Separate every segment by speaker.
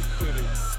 Speaker 1: City.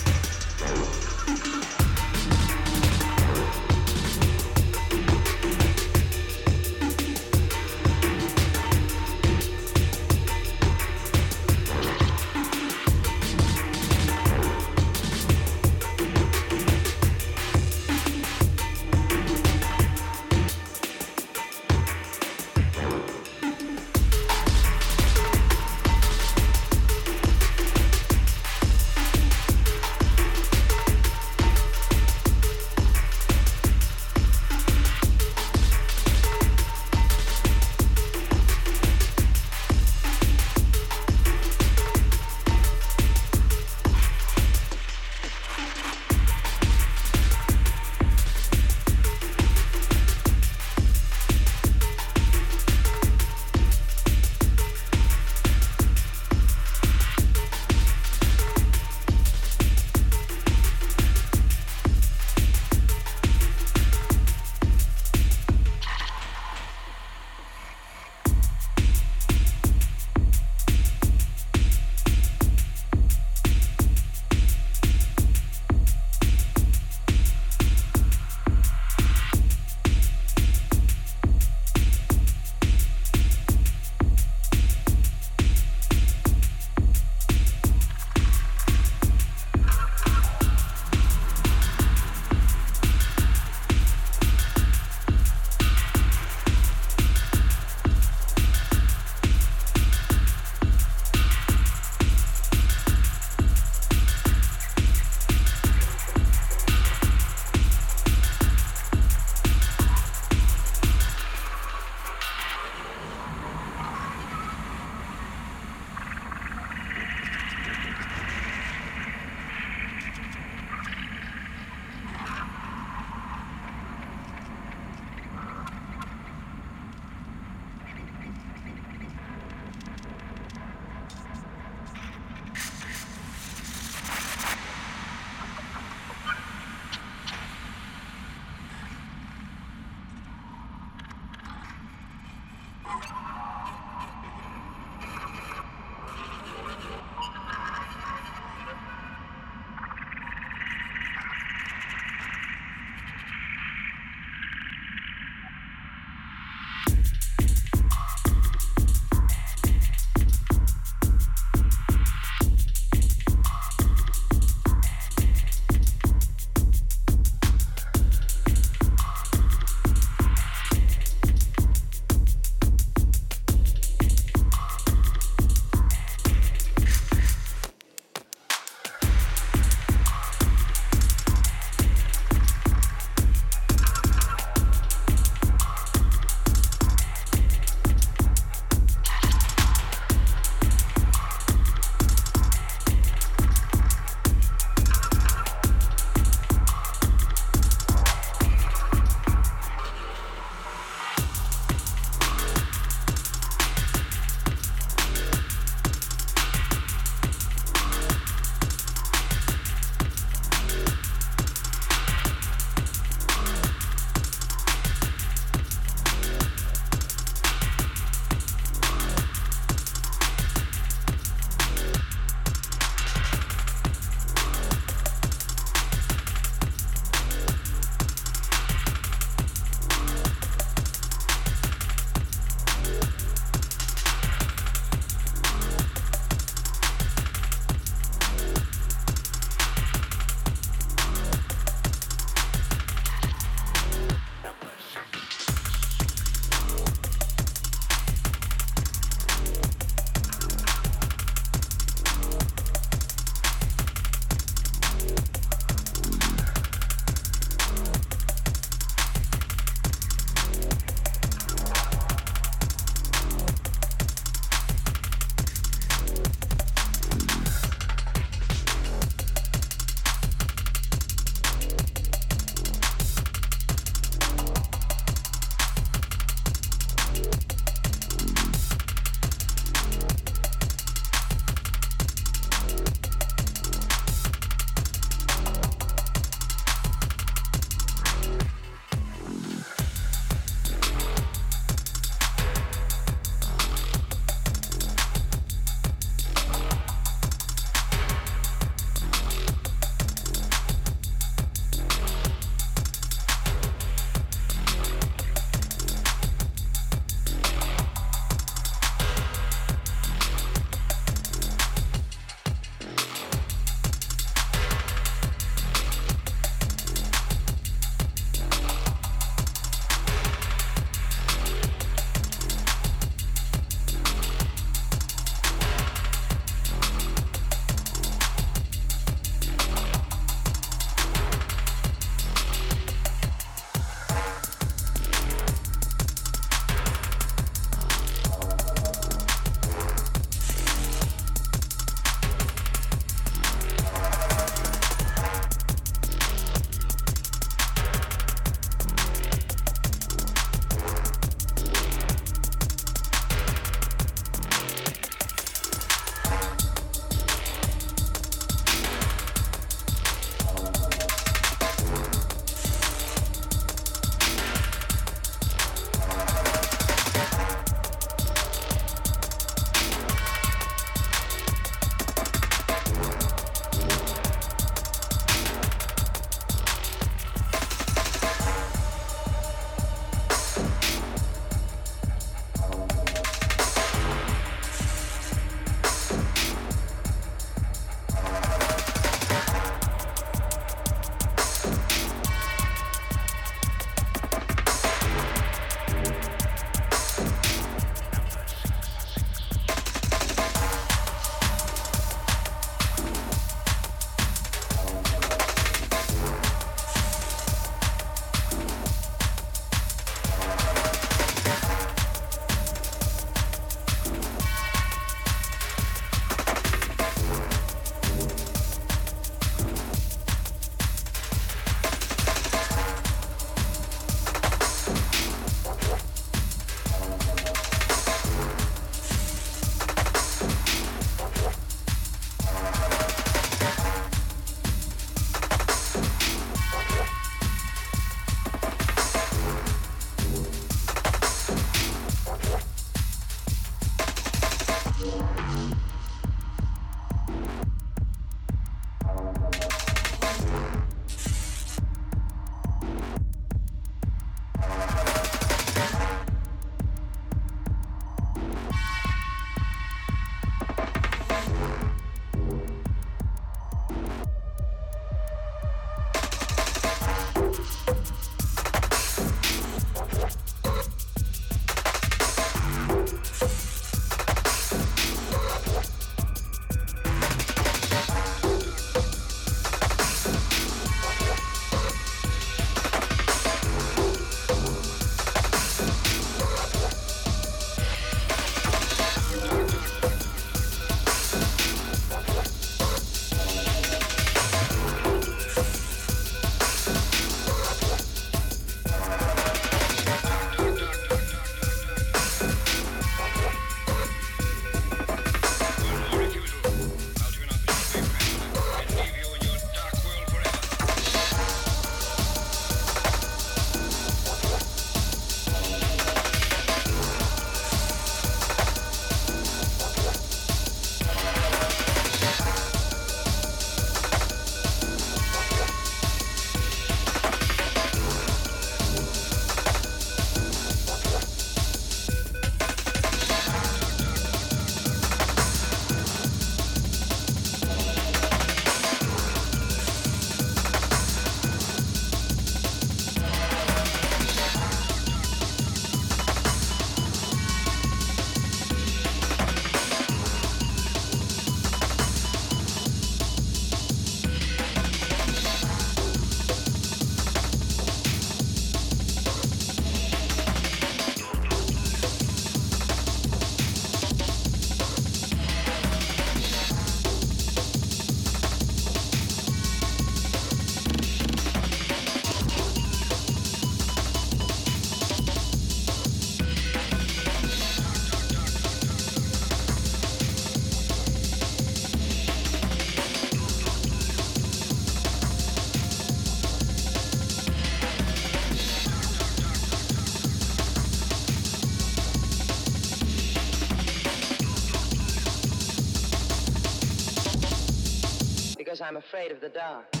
Speaker 1: I'm afraid of the dark.